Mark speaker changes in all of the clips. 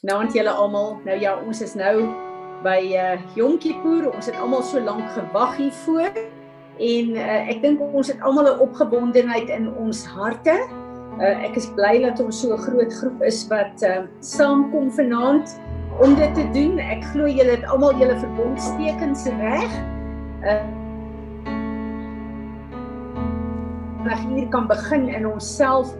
Speaker 1: Naand julle almal. Nou ja, ons is nou by uh Yom Kippur. Ons het almal so lank gewag hiervoor en uh, ek dink ons het almal 'n opgewondenheid in ons harte. Uh ek is bly dat ons so 'n groot groep is wat uh saamkom vanaand om dit te doen. Ek glo julle het almal julle verbondstekens reg. Uh Ons hier kan begin in onsself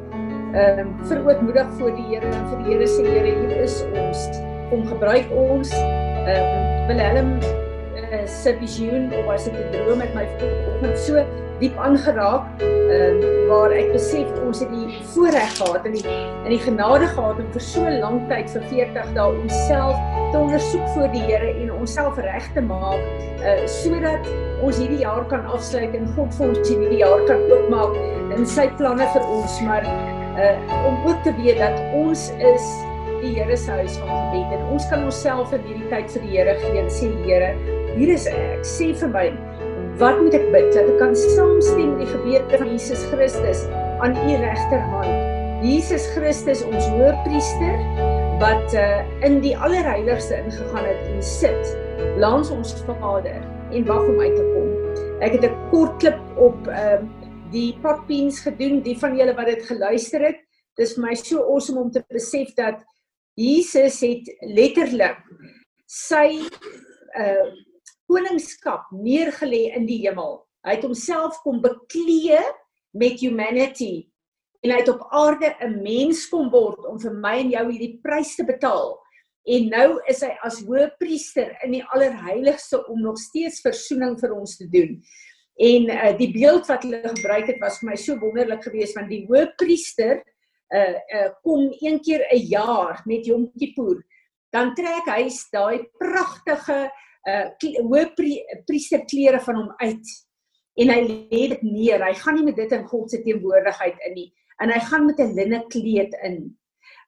Speaker 1: ehm um, verootmoedig voor die Here en vir die Here sê Here hier is ons. Om gebruik ons. Ehm um, Willem uh, se visioen of as ek 'n droom met my vanoggend so diep aangeraak ehm um, waar ek besef ons het die voorreg gehad en die in die genade gehad om vir so lank tyd vir 40 dae onsself te ondersoek voor die Here en onsself reg te maak uh sodat ons hierdie jaar kan afsluit en God vir ons hierdie jaar kan oopmaak in sy planne vir ons. Maar uh om ook te weet dat ons is die Here se huis van gebed en ons kan onsself in hierdie tyd vir die Here gee en sê Here, hier is ek. Sê vir my, wat moet ek bid? Dat ek kan saamstem met die gebede van Jesus Christus aan u regterhand. Jesus Christus ons hoëpriester wat uh in die allerheiligste ingegaan het en sit langs ons Vader en wag om uit te kom. Ek het 'n kort klip op uh, die potbeans gedoen, die van julle wat dit geluister het. Dis vir my so awesome om te besef dat Jesus het letterlik sy uh koningskap neergelê in die hemel. Hy het homself kom beklee met humanity en hy het op aarde 'n mens kom word om vir my en jou hierdie prys te betaal. En nou is hy as hoëpriester in die allerheiligste om nog steeds verzoening vir ons te doen. En uh, die beeld wat hulle gebruik het was vir my so wonderlik geweest want die hoëpriester uh uh kom een keer 'n jaar met Yom Kippur. Dan trek hy daai pragtige uh hoëpriester klere van hom uit en hy lê dit neer. Hy gaan nie met dit in God se teenwoordigheid in nie en hy gaan met 'n linne kleed in.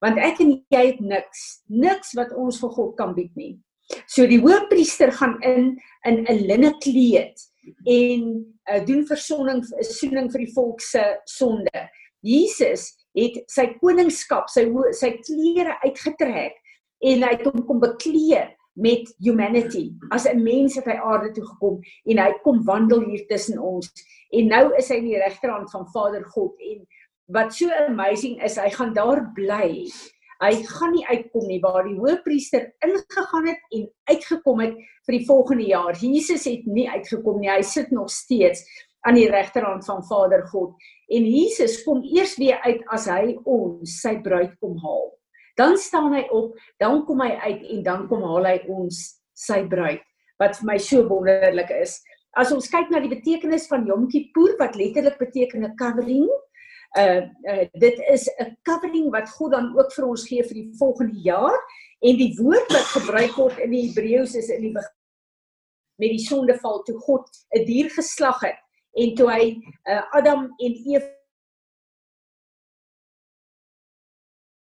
Speaker 1: Want ek en jy het niks, niks wat ons vir God kan bied nie. So die hoëpriester gaan in in 'n linne kleed en uh, doen versoening soening vir die volk se sonde. Jesus het sy koningskap, sy sy klere uitgetrek en hy het hom kom bekleë met humanity. As 'n mens het hy aarde toe gekom en hy kom wandel hier tussen ons. En nou is hy in die regterhand van Vader God en wat so amazing is, hy gaan daar bly hy gaan nie uitkom nie waar die hoëpriester ingegaan het en uitgekom het vir die volgende jaar. Jesus het nie uitgekom nie. Hy sit nog steeds aan die regterhand van Vader God. En Jesus kom eers weer uit as hy ons sy bruid kom haal. Dan staan hy op, dan kom hy uit en dan kom haal hy ons sy bruid wat vir my so wonderlik is. As ons kyk na die betekenis van Yom Kippur wat letterlik beteken 'n covering, uh, uh dit is 'n covering wat God dan ook vir ons gee vir die volgende jaar. En die woord wat gebruik word in die Hebreëus is in die met die sondeval toe God 'n dier geslag het en toe hy uh, Adam en Eva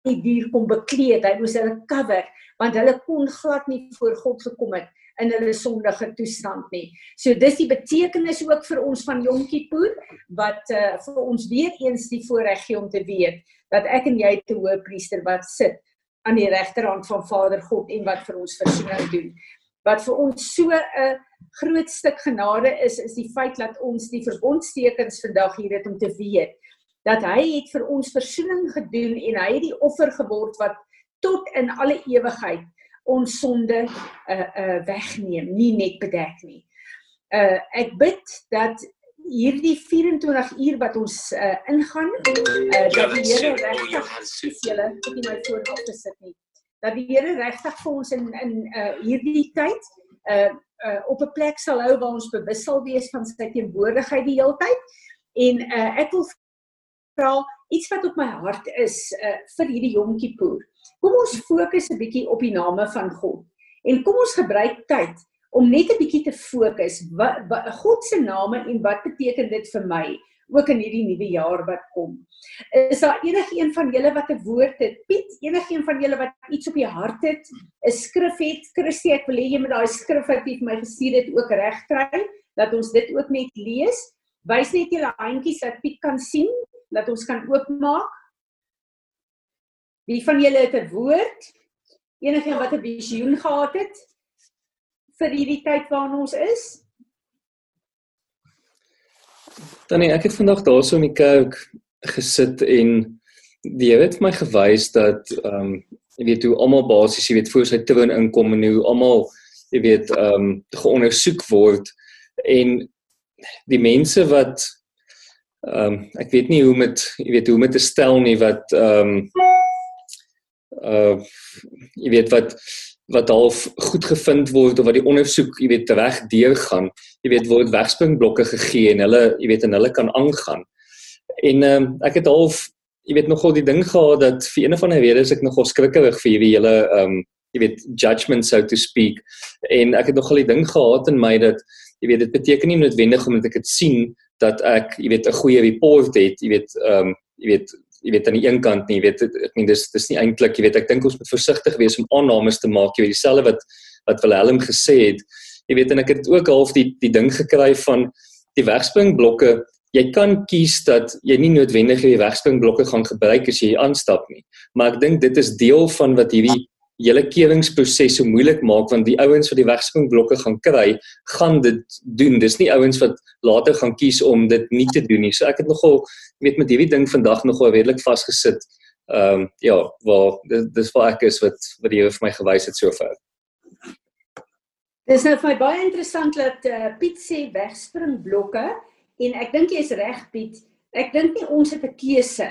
Speaker 1: die dier kom bekleed, hy moes hulle cover want hulle kon glad nie voor God gekom het in hulle sondige toestand nie. So dis die betekenis ook vir ons van Yom Kippur wat uh, vir ons weer eens die voorreg gee om te weet dat ek en jy te hoë priester wat sit aan die regterhand van Vader God en wat vir ons versoening doen. Wat vir ons so 'n groot stuk genade is is die feit dat ons die verbondstekens vandag hier het om te weet dat hy het vir ons versoening gedoen en hy het die offer geword wat tot in alle ewigheid ons sonde uh uh wegneem, nie net bedek nie. Uh ek bid dat hierdie 24 uur wat ons uh ingaan, uh dat die Here regtig julle op my op te sit nie. Dat die Here regtig vir ons in in uh hierdie tyd uh uh op 'n plek sal hou waar ons bewus sal wees van sy teenwoordigheid die hele tyd. En uh ek wil vra iets wat op my hart is uh vir hierdie Yom Kippur. Kom ons fokus 'n bietjie op die name van God. En kom ons gebruik tyd om net 'n bietjie te fokus wat, wat God se name en wat beteken dit vir my ook in hierdie nuwe jaar wat kom. Is daar enigiemand van julle wat 'n woord het? Piet, enigiemand van julle wat iets op die hart het, 'n skrif het? Christie, ek wil hê jy moet daai skrif wat jy vir my gestuur het ook regkry, dat ons dit ook net lees. Wys net julle handjies dat Piet kan sien, dat ons kan oopmaak. Wie van julle het 'n woord? Enigeen wat 'n visioen gehad het vir hierdie tyd waarin ons is?
Speaker 2: Dan ek het vandag daarso in die kerk gesit en die Here het my gewys dat ehm um, jy weet hoe almal basies jy weet voor sy troon inkom en hoe almal jy weet ehm um, geondersoek word en die mense wat ehm um, ek weet nie hoe met jy weet hoe met te stel nie wat ehm um, uh jy weet wat wat half goed gevind word of wat die ondersoek jy weet reg deur gaan jy weet word wegspringblokke gegee en hulle jy weet en hulle kan aangaan. En ehm um, ek het half jy weet nogal die ding gehad dat vir een van die redes ek nogal skrikkerig vir hierdie hele ehm um, jy weet judgment so to speak. En ek het nogal die ding gehad in my dat jy weet dit beteken nie noodwendig omdat ek dit sien dat ek jy weet 'n goeie report het jy weet ehm um, jy weet jy weet aan die een kant nie jy weet ek meen dis dis nie eintlik jy weet ek dink ons moet versigtig wees om aannames te maak jy weet dieselfde wat wat Willem gesê het. Jy weet en ek het ook half die die ding gekry van die wegspringblokke jy kan kies dat jy nie noodwendig die wegspringblokke gaan gebruik as jy aanstap nie maar ek dink dit is deel van wat hierdie hele kewingsproses so moeilik maak want die ouens wat die wegspringblokke gaan kry, gaan dit doen. Dis nie ouens wat later gaan kies om dit nie te doen nie. So ek het nogal weet met hierdie ding vandag nogal redelik vasgesit. Ehm um, ja, waar dis dis waar ek is wat wat die Here vir my gewys het sover.
Speaker 1: Dis nou vir my baie interessant dat uh, Piet sê wegspringblokke en ek dink jy's reg Piet. Ek dink nie ons het 'n keuse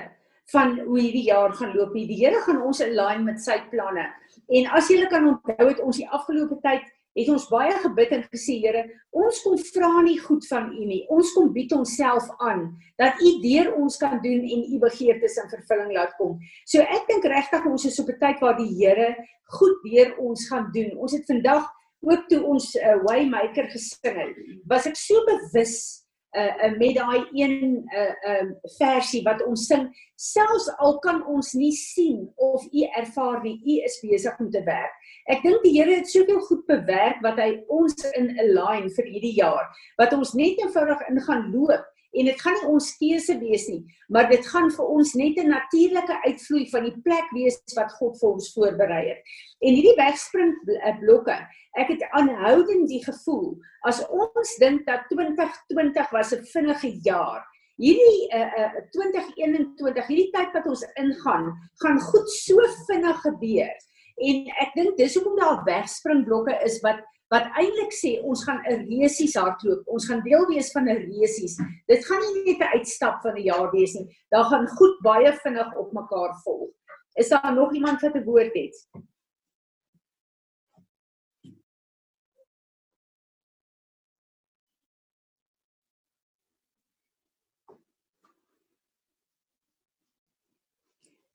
Speaker 1: van hoe hierdie jaar gaan loop nie. Die Here gaan ons align met sy planne. En as julle kan onthou het ons die afgelope tyd het ons baie gebid en gesê Here, ons kom vra nie goed van U nie. Ons kom bied onsself aan dat U deur ons kan doen en U begeertes in vervulling laat kom. So ek dink regtig ons is op 'n tyd waar die Here goed deur ons gaan doen. Ons het vandag ook toe ons uh, Waymaker gesing het, was ek so bewus uh, uh met daai een uh um versie wat ons sing. Selfs al kan ons nie sien of u ervaar nie u is besig om te werk. Ek dink die Here het soveel goed bewerk wat hy ons in align vir hierdie jaar. Wat ons net eenvoudig in gaan loop en dit gaan nie ons keuse wees nie maar dit gaan vir ons net 'n natuurlike uitvloei van die plek wees wat God vir ons voorberei het. En hierdie wegspring blokke ek het aanhoudend die gevoel as ons dink dat 2020 was 'n vinnige jaar hierdie uh, uh, 2021 hierdie tyd wat ons ingaan gaan goed so vinnig gebeur. En ek dink dis hoekom daar wegspringblokke is wat wat eintlik sê ons gaan 'n resies hardloop. Ons gaan deel wees van 'n resies. Dit gaan nie net 'n uitstap van 'n jaar wees nie. Daar gaan goed baie vinnig op mekaar volg. Is daar nog iemand wat 'n woord het?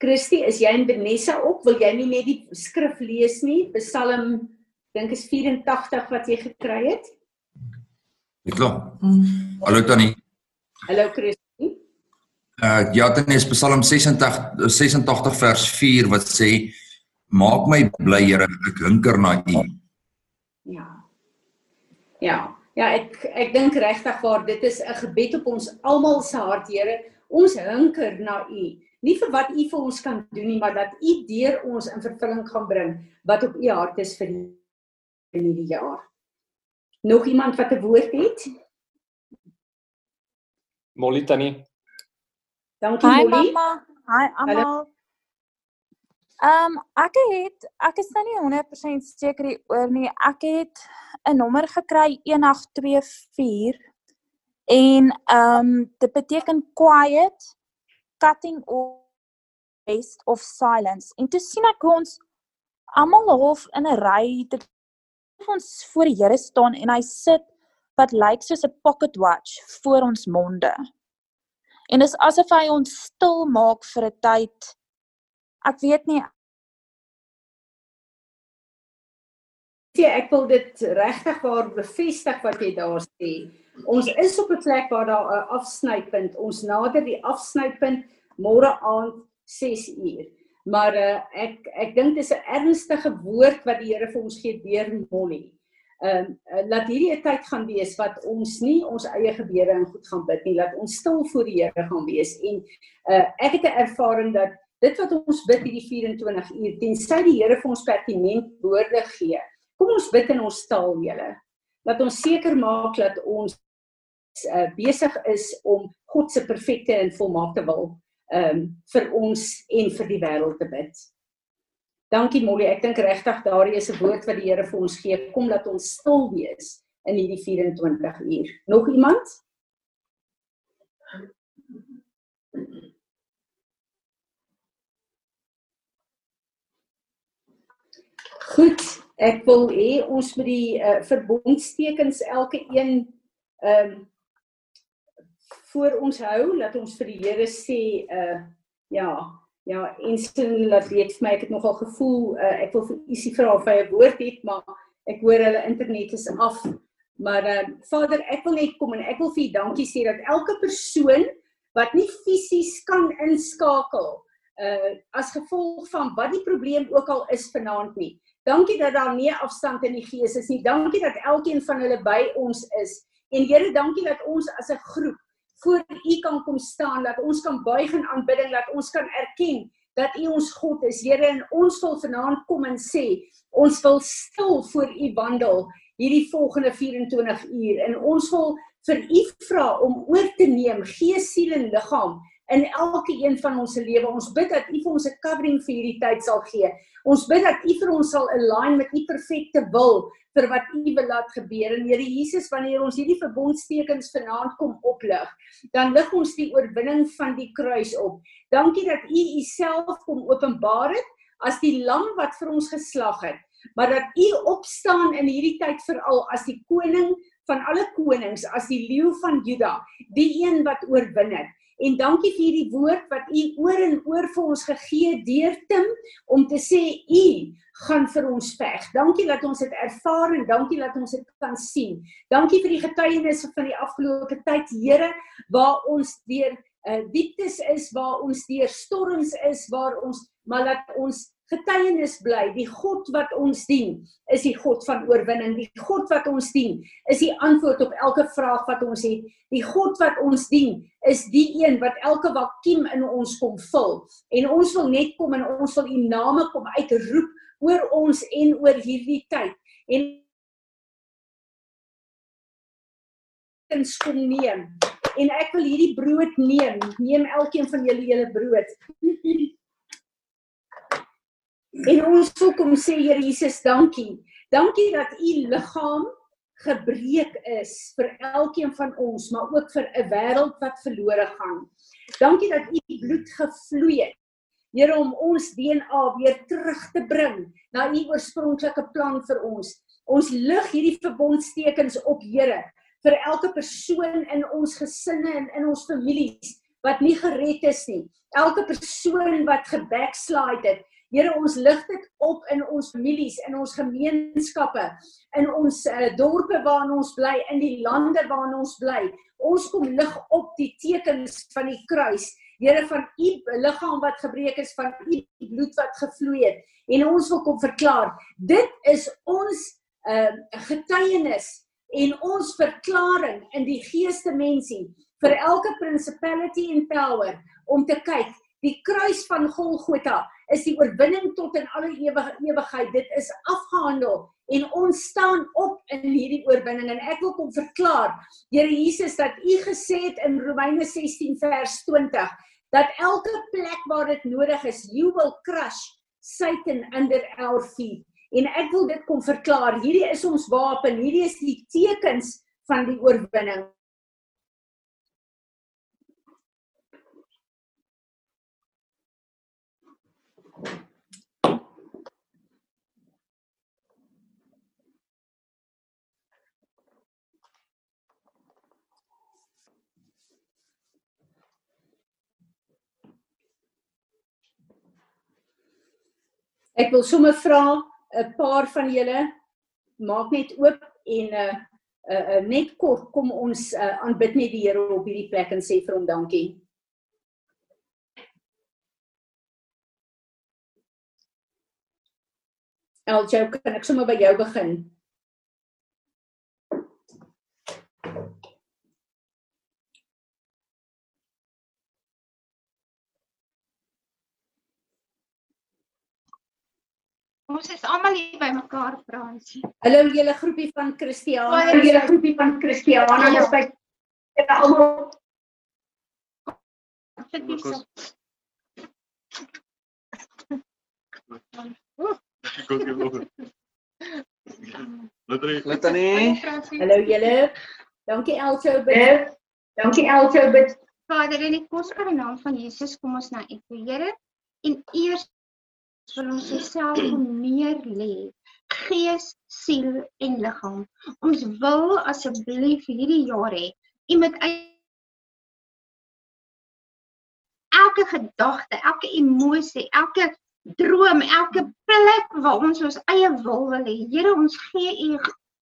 Speaker 1: Christy, is jy in Benessa op? Wil jy nie net die skrif lees nie? Psalm dink is 84 wat jy gekry het.
Speaker 3: Ja, klaar. Mm. Hallo Tannie.
Speaker 1: Hallo Christie.
Speaker 3: Uh ja, dan is Psalm 86 86 vers 4 wat sê maak my bly Here, ek hunker na U.
Speaker 1: Ja. Ja. Ja, ek ek dink regtig waar dit is 'n gebed op ons almal se hart, Here. Ons hunker na U. Nie vir wat U vir ons kan doen nie, maar dat U deur ons in vervulling gaan bring wat op U hart is vir die in hierdie jaar. Nog iemand wat 'n woord het?
Speaker 2: Molly Tannie.
Speaker 1: Dankie Molly.
Speaker 4: Hi mamma. Hi almal. Ehm um, ek het ek is nou nie 100% seker oor nie. Ek het 'n nommer gekry 1824 en ehm um, dit beteken quiet cutting off best of silence. En toe sien ek ons almal half in 'n ry te ons voor die Here staan en hy sit wat lyk soos 'n pocket watch voor ons monde. En dis asof hy ons stil maak vir 'n tyd. Ek weet nie
Speaker 1: sê ek wil dit regtig waar bevestig wat jy daar sê. Ons is op 'n plek waar daar 'n afsnypunt. Ons nader die afsnypunt môre aand 6 uur. Maar uh, ek ek dink dis 'n ernstige woord wat die Here vir ons gee deur Molly. Ehm uh, laat hierdie 'n tyd gaan wees wat ons nie ons eie gebede en goed gaan bid nie, laat ons stil voor die Here gaan wees en uh, ek het 'n ervaring dat dit wat ons bid hierdie 24 uur tensy die Here vir ons pertinent woorde gee. Kom ons bid in ons taal, julle. Laat ons seker maak dat ons uh, besig is om God se perfekte en volmaakte wil ehm um, vir ons en vir die wêreld te bid. Dankie Molly, ek dink regtig daardie is 'n woord wat die Here vir ons gee. Kom laat ons stil wees in hierdie 24 uur. Nog iemand? Goed, ek wil hê ons moet die uh, verbondstekens elke een ehm um, voor ons hou dat ons vir die Here sê uh ja ja instant laat weet vir my ek het nogal gevoel uh, ek wil vir Isie vra of hy 'n woord het maar ek hoor hulle internet is af. Maar uh Vader ek wil net kom en ek wil vir u dankie sê dat elke persoon wat nie fisies kan inskakel uh as gevolg van wat die probleem ook al is vanaand nie. Dankie dat daar nie afstand in die gees is nie. Dankie dat elkeen van hulle by ons is. En Here dankie dat ons as 'n groep voor U kan kom staan, dat ons kan buig in aanbidding, dat ons kan erken dat U ons God is. Here, en ons wil vanaand kom en sê, ons wil stil voor U wandel hierdie volgende 24 uur en ons wil vir U vra om oor te neem gees, siel en liggaam in elke een van ons se lewe. Ons bid dat U vir ons 'n covering vir hierdie tyd sal gee. Ons bid dat U vir ons sal align met U perfekte wil vir wat U wil laat gebeur. En Here Jesus, wanneer ons hierdie verbondstekens vanaand kom oplig, dan lig ons die oorwinning van die kruis op. Dankie dat U Uself kom openbaar het as die lam wat vir ons geslag het, maar dat U opstaan in hierdie tyd veral as die koning van alle konings, as die leeu van Juda, die een wat oorwin het. En dankie vir hierdie woord wat u oor en oor vir ons gegee deur Tim om te sê u gaan vir ons veg. Dankie dat ons dit ervaar en dankie dat ons dit kan sien. Dankie vir die getuienisse van die afgelope tyd, Here, waar ons deur uh, dieptes is, waar ons deur storms is, waar ons maar laat ons getuienis bly. Die God wat ons dien is die God van oorwinning. Die God wat ons dien is die antwoord op elke vraag wat ons het. Die God wat ons dien is die een wat elke vakuum in ons kom vul. En ons wil net kom en ons wil u name kom uitroep oor ons en oor hierdie tyd. En ons kom neem. En ek wil hierdie brood neem. Neem elkeen van julle julle brood En ons wil kom sê Here Jesus, dankie. Dankie dat u liggaam gebreek is vir elkeen van ons, maar ook vir 'n wêreld wat verlore gaan. Dankie dat u bloed gevloei het. Here om ons DNA weer terug te bring na u oorspronklike plan vir ons. Ons lig hierdie verbondstekens op, Here, vir elke persoon in ons gesinne en in ons families wat nie gered is nie. Elke persoon wat gebackslide het, Here ons lig dit op in ons families, in ons gemeenskappe, in ons uh, dorpe waarin ons bly, in die lande waarin ons bly. Ons kom lig op die tekens van die kruis. Here van u liggaam wat gebreek is, van u bloed wat gevloei het. En ons wil kom verklaar, dit is ons uh, getuienis en ons verklaring in die geeste mensie vir elke principality and power om te kyk die kruis van Golgotha is die oorwinning tot in alle ewige ewigheid. Dit is afgehandel en ons staan op in hierdie oorwinning en ek wil kom verklaar, Here Jesus, dat U gesê het in Romeine 16 vers 20 dat elke plek waar dit nodig is, you will crush Satan under our feet. En ek wil dit kom verklaar. Hierdie is ons wapen. Hierdie is die tekens van die oorwinning. Ek wil sommer vra 'n paar van julle maak net oop en 'n uh, uh, uh, net kort kom ons uh, aanbid net die Here op hierdie plek en sê vir hom dankie. Eljo, kan ek sommer by jou begin?
Speaker 5: Ons is almal hier by mekaar, Fransie.
Speaker 1: Hallo julle groepie van Christiane.
Speaker 5: Hallo julle groepie van Christiane.
Speaker 1: Ons is by julle almal.
Speaker 6: Litanie.
Speaker 1: Hallo julle. Dankie Elso bid. Dankie Elso bid.
Speaker 5: Vader, in die kosbare naam van Jesus kom ons na U, toe, Here. En eers wil ons jouself neer lê. Gees, siel en liggaam. Ons wil asseblief hierdie jaar hê U uit elke gedagte, elke emosie, elke droom, elke plek waar ons ons eie wil wil hê. Here, ons gee U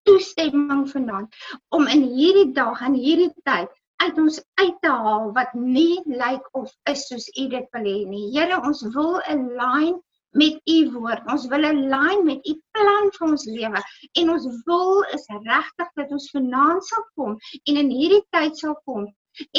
Speaker 5: toestemming vanaand om in hierdie dag en hierdie tyd uit ons uit te haal wat nie lyk of is soos U dit wil hê nie. Here, ons wil align met U woord. Ons wil align met U plan vir ons lewe en ons wil is regtig dat ons vanaand sal kom en in hierdie tyd sal kom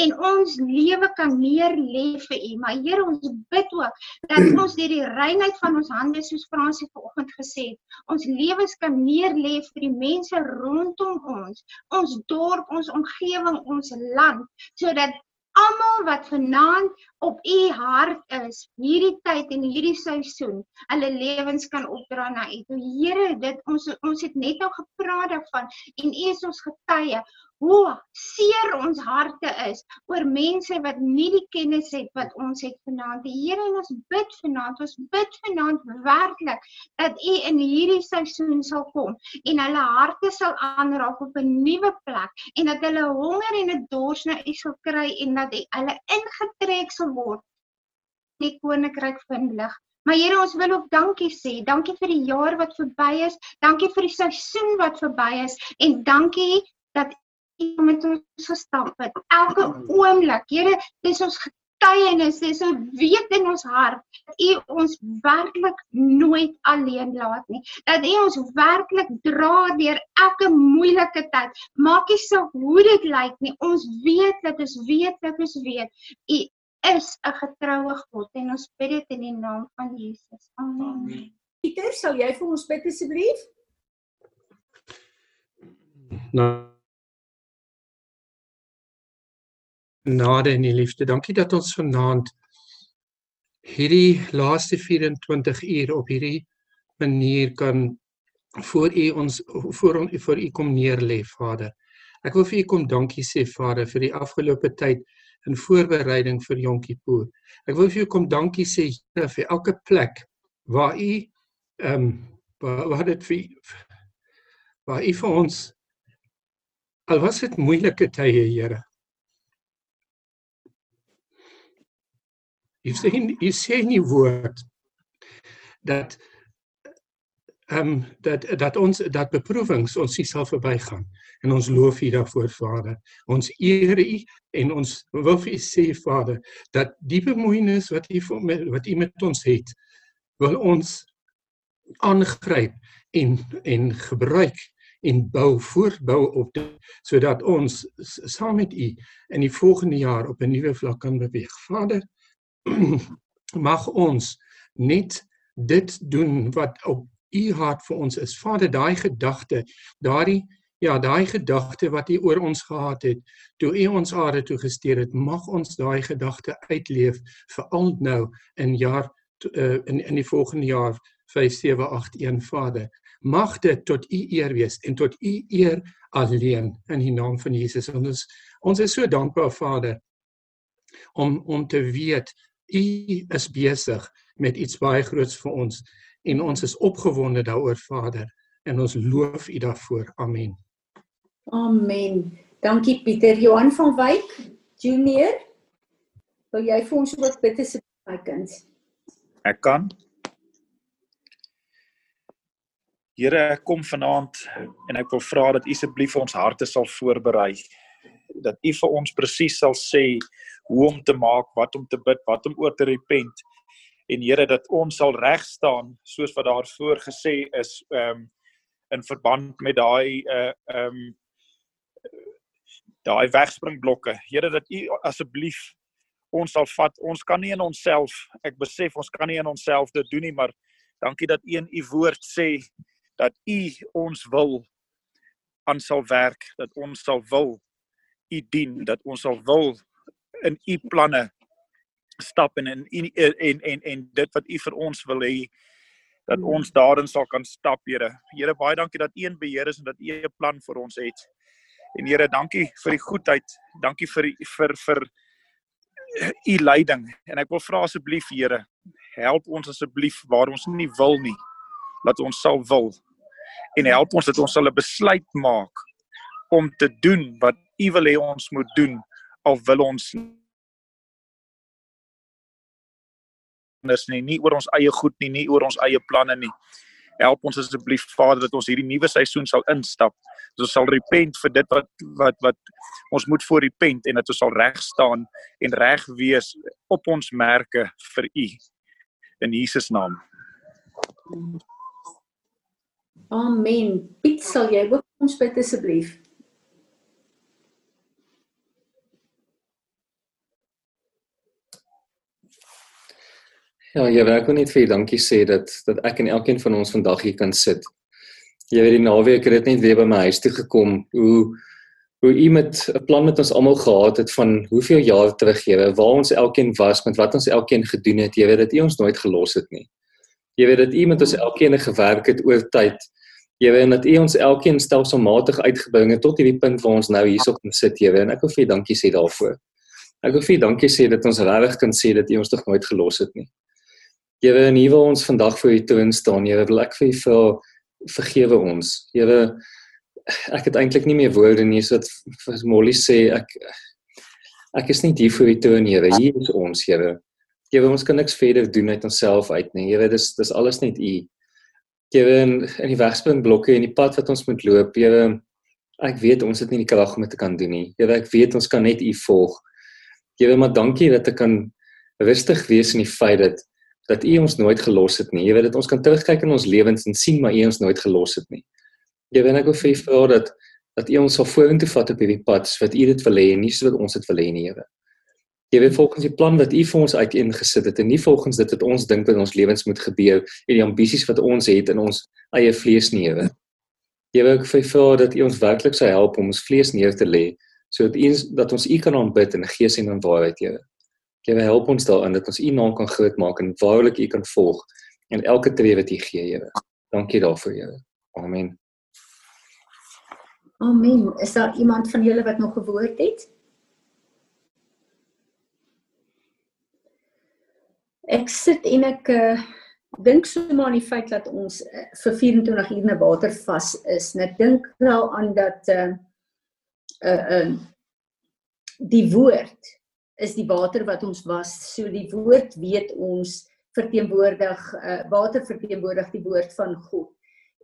Speaker 5: en ons lewe kan neer lê vir U. Maar Here, ons bid ook dat ons deur die reinheid van ons hande soos Fransie vanoggend gesê het, ons lewens kan neer lê vir die mense rondom ons, ons dorp, ons omgewing, ons land, sodat almal wat vanaand op u hart is hierdie tyd en hierdie seisoen hulle lewens kan opdra na u. O Here, dit ons ons het net nou gepraat daarvan en u is ons getuie hoe seer ons harte is oor mense wat nie die kennis het wat ons het vanaand. Die Here en ons bid vanaand, ons bid vanaand werklik dat U in hierdie seisoen sal kom en hulle harte sal aanraak op 'n nuwe plek en dat hulle honger en 'n dors na U sal kry en dat hulle ingetrek sal word in die koninkryk van lig. Maar Here, ons wil ook dankie sê. Dankie vir die jaar wat verby is. Dankie vir die seisoen wat verby is en dankie dat met ons gestap het. Elke oomblik, Here, dis ons getuienis, dis 'n weet in ons hart dat U ons werklik nooit alleen laat nie. Dat U ons werklik dra deur elke moeilike tyd. Maak nie saak hoe dit lyk nie. Ons weet dat ons weet dat ons weet U is 'n getroue God en ons bid dit in die naam van Jesus. Amen.
Speaker 1: Pieter, sal jy vir ons bid asseblief?
Speaker 6: Nou Nade en die liefde. Dankie dat ons vanaand hierdie laaste 24 uur op hierdie manier kan voor u ons voor on, voor u kom neerlê, Vader. Ek wil vir u kom dankie sê, Vader, vir die afgelope tyd in voorbereiding vir Yom Kippur. Ek wil vir u kom dankie sê Here vir elke plek waar u ehm um, waar, waar dit vir waar u vir ons al was dit moeilike tye, Here. Jy sê jy sê nie woord dat ehm um, dat dat ons dat beproewings ons sal verbygaan en ons loof U daarvoor Vader. Ons eer U en ons wil vir U sê Vader dat die bemoeienis wat U wat U met ons het wil ons aangryp en en gebruik en bou voortbou op dit sodat ons saam met U in die volgende jaar op 'n nuwe vlak kan beweeg. Vader, mag ons net dit doen wat op u hart vir ons is. Vader, daai gedagte, daardie ja, daai gedagte wat u oor ons gehad het toe u ons aarde toe gestuur het, mag ons daai gedagte uitleef veral nou in jaar uh, in in die volgende jaar 5781 Vader. Mag dit tot u eer wees en tot u eer alleen in die naam van Jesus. Ons ons is so dankbaar Vader om om te weet U is besig met iets baie groots vir ons en ons is opgewonde daaroor Vader en ons loof U daarvoor. Amen.
Speaker 1: Amen. Dankie Pieter Johan van Wyk Junior. Wil jy vir ons ook bid asseblief my kind?
Speaker 7: Ek kan. Here, ek kom vanaand en ek wil vra dat U asseblief ons harte sal voorberei. Dat U vir ons presies sal sê hoe om te maak, wat om te bid, wat om oor te repent. En Here dat ons sal reg staan soos wat daar voor gesê is ehm um, in verband met daai uh ehm um, daai wegspringblokke. Here dat U asseblief ons sal vat. Ons kan nie in onsself, ek besef ons kan nie in onsself dit doen nie, maar Dankie dat U in U woord sê dat U ons wil aan sal werk, dat ons sal wil U dien, dat ons sal wil in U planne stap en in en en en, en dit wat U vir ons wil hê dat ons daarin sal kan stap, Here. Here, baie dankie dat U in beheer is en dat U 'n plan vir ons het. En Here, dankie vir die goedheid. Dankie vir vir vir u leiding. En ek wil vra asseblief, Here, help ons asseblief waar ons nie wil nie. Laat ons sal wil. En help ons dat ons sal 'n besluit maak om te doen wat u wil hê ons moet doen al wil ons anders nie, nie oor ons eie goed nie, nie oor ons eie planne nie. Help ons asseblief Vader dat ons hierdie nuwe seisoen sal instap. Dat ons sal repent vir dit wat wat wat ons moet voor repent en dat ons sal reg staan en reg wees op ons merke vir U. In Jesus naam.
Speaker 1: Amen. Piet, sal jy ook ons bid asseblief?
Speaker 2: Ja, jy ek wil net vir dankie sê dat dat ek en elkeen van ons vandag hier kan sit. Jy weet die naweek het dit net weer by my huis toe gekom hoe hoe u met 'n plan met ons almal gehad het van hoeveel jaar terug jy waar ons elkeen was met wat ons elkeen gedoen het. Jy weet dat u ons nooit gelos het nie. Jy weet dat u met ons elkeen gewerk het oor tyd. Jy weet dat u ons elkeen stelselmatig uitgebring het tot hierdie punt waar ons nou hierso kan sit, jy weet en ek wil vir u dankie sê daarvoor. Ek wil vir u dankie sê dat ons regtig kan sê dat u ons tog nooit gelos het nie. Here, en hier wil ons vandag voor U troon staan. Here, wil ek vir U vir vergewe ons. Here, ek het eintlik nie meer woorde nie sodat vir Molly sê ek ek is nie hier vir U troon, Here. Hier is ons, Here. Here, ons kan niks verder doen uit onsself uit nie. Here, dis dis alles net U. Here, in, in die wegspringblokke en die pad wat ons moet loop, Here, ek weet ons het nie die krag om dit te kan doen nie. Here, ek weet ons kan net U volg. Here, maar dankie dat ek kan rustig wees in die feit dat dat U ons nooit gelos het nie. Jy weet dat ons kan terugkyk in ons lewens en sien maar U ons nooit gelos het nie. Jy weet ek wil vir U vra dat dat U ons sal vorentoe vat op hierdie pad wat U dit wil hê en nie soos wat ons dit wil hê nie, Here. Jy weet volgens die plan wat U vir ons uiteengesit het en nie volgens dit wat ons dink wat ons lewens moet gebeur en die ambisies wat ons het in ons eie vlees nie, Here. Jy weet ek vir U vra dat U ons werklik sou help om ons vlees neer te lê sodat U dat ons U kan aanbid in gees en in waarheid, Here. Here help ons daarin dat ons U naam kan groot maak en waarlik U kan volg in elke tree wat U gee, Here. Dankie daarvoor, Here. Amen.
Speaker 1: Amen. Is daar iemand van julle wat nog gewoord het? Ek sit en ek uh, dink so maar aan die feit dat ons uh, vir 24 ure na water vas is. En ek dink nou aan dat uh uh, uh die woord is die water wat ons was. So die woord weet ons verteenwoordig uh, water verteenwoordig die woord van God.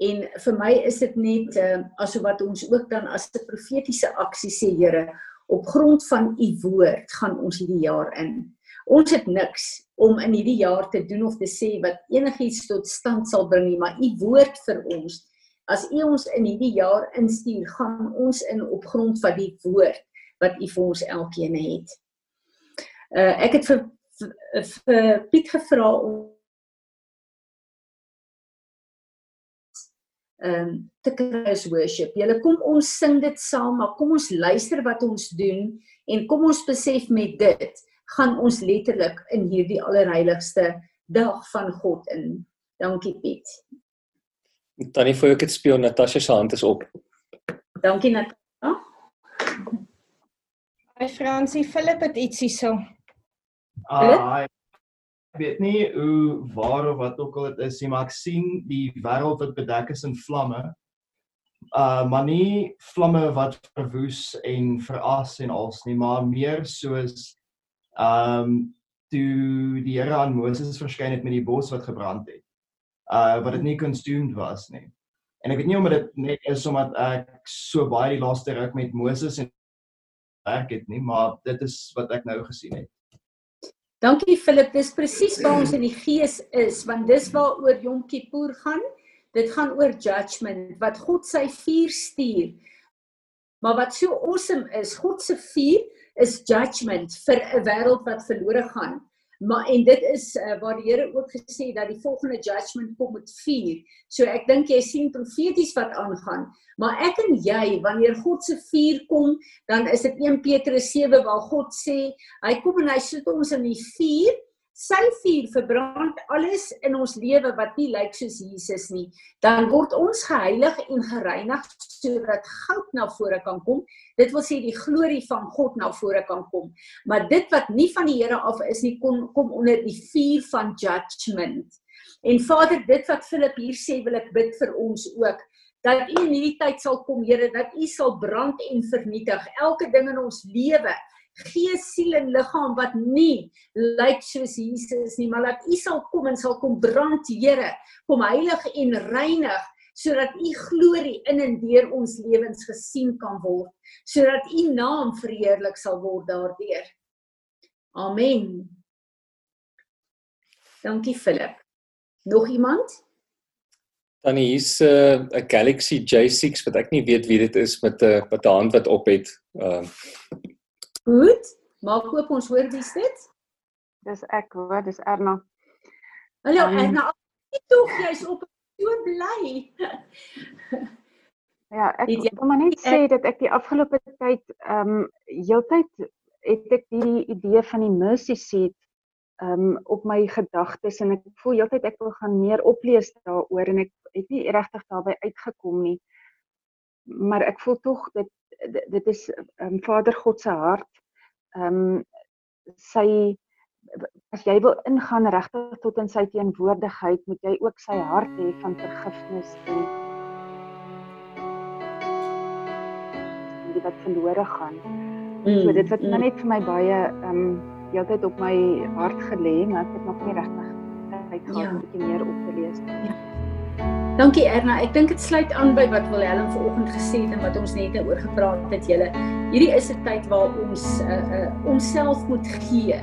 Speaker 1: En vir my is dit net uh, asof wat ons ook dan as 'n profetiese aksie sê Here, op grond van u woord gaan ons hierdie jaar in. Ons het niks om in hierdie jaar te doen of te sê wat enigiets tot stand sal bring nie, maar u woord vir ons as u ons in hierdie jaar instuur, gaan ons in op grond van die woord wat u vir ons elkeen het. Uh ek het vir, vir, vir Piet gevra om ehm um, te kruis worship. Julle kom ons sing dit saam, maar kom ons luister wat ons doen en kom ons besef met dit gaan ons letterlik in hierdie allerheiligste dag van God in. Dankie Piet.
Speaker 2: Tannie voor ek dit speel Natasha se hand is op.
Speaker 1: Dankie Natasha.
Speaker 8: Hi Fransie, Philip het ietsie so.
Speaker 9: Uh, ek weet nie hoe waar of wat ook al dit is nie, maar ek sien die wêreld wat bedek is in vlamme. Uh maar nie vlamme wat verwoes en veras en als nie, maar meer soos um toe die Here aan Moses verskyn het met die bos wat gebrand het. Uh wat dit nie consumed was nie. En ek weet nie omdat dit net is omdat ek so baie die laaste ruk met Moses en werk het nie, maar dit is wat ek nou gesien het.
Speaker 1: Dankie Philip, dis presies waar ons in die gees is, want dis waaroor Yom Kippur gaan. Dit gaan oor judgment, wat God sy vuur stuur. Maar wat so awesome is, God se vuur is judgment vir 'n wêreld wat verlore gaan. Maar en dit is uh, waar die Here ook gesê dat die volgende judgment kom met vuur. So ek dink jy sien profeties wat aangaan. Maar ek en jy, wanneer God se vuur kom, dan is dit 1 Petrus 7 waar God sê, hy kom en hy sit ons in die vuur sy vuur verbrand alles in ons lewe wat nie lyk soos Jesus nie, dan word ons geheilig en gereinig sodat goud na vore kan kom. Dit wil sê die glorie van God na vore kan kom. Maar dit wat nie van die Here af is nie, kom kom onder die vuur van judgment. En Vader, dit wat Philip hier sê, wil ek bid vir ons ook dat U in hierdie tyd sal kom, Here, dat U sal brand en vernietig elke ding in ons lewe gees, siel en liggaam wat nie lyk soos Jesus nie, maar dat U sal kom en sal kom brand, Here, kom heilig en reinig sodat U glorie in en deur ons lewens gesien kan word, sodat U naam verheerlik sal word daardeur. Amen. Dankie Philip. Nog iemand?
Speaker 2: Dan hier's 'n uh, Galaxy J6 wat ek nie weet wie dit is met 'n uh, met 'n hand wat op het. Ehm uh,
Speaker 1: Goed. Maak oop ons hoor wie dit?
Speaker 10: Dis ek hoor, dis Erna.
Speaker 1: Hallo um, Erna, tog jy's op so bly.
Speaker 10: ja, ek wil maar net sê dat ek die afgelope tyd ehm um, heeltyd het ek hierdie idee van die mercy seat ehm um, op my gedagtes en ek voel heeltyd ek wil gaan meer oplees daaroor en ek het nie regtig daarby uitgekom nie. Maar ek voel tog dit dit is um, Vader God se hart. Ehm um, sy as jy wil ingaan regtig tot in sy teenwoordigheid, moet jy ook sy hart hê van vergifnis en die wat verlore gaan. Mm, so dit wat mm. net vir my baie ehm um, heeltyd op my hart gelê, maar ek het nog nie regtig tyd gehad ja. om bietjie meer op te lees nie. Ja.
Speaker 1: Dankie Erna. Ek dink dit sluit aan by wat Willem vanoggend gesê het en wat ons net nou oor gepraat het julle. Hierdie is 'n tyd waar ons uh uh onsself moet gee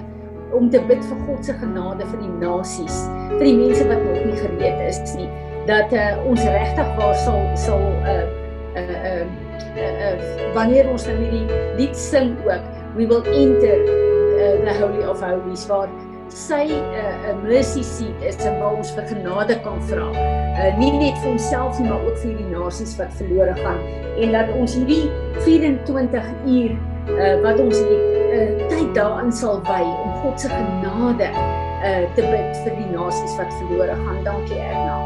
Speaker 1: om te bid vir God se genade vir die nasies, vir die mense wat nog nie gereed is nie, dat uh ons regtig waar sal sal uh uh uh, uh, uh wanneer ons nou hierdie lied sing ook, we will enter uh, the holy of holies waar sy 'n uh, 'n mercy seat is en waar ons vir genade kan vra. Uh nie net vir onsself nie, maar ook vir die nasies wat verlore gaan en dat ons hierdie 24 uur uh wat ons het uh tyd daarin sal wy om God se genade uh te bid vir die nasies wat verlore gaan. Dankie Erna.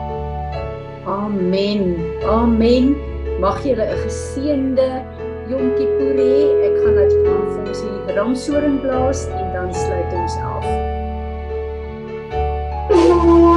Speaker 1: Amen. Amen. Mag julle 'n geseënde Yom Kippur hê. Ek gaan nou vir ons die ramsoring blaas en dan sluit ons af. Thank you.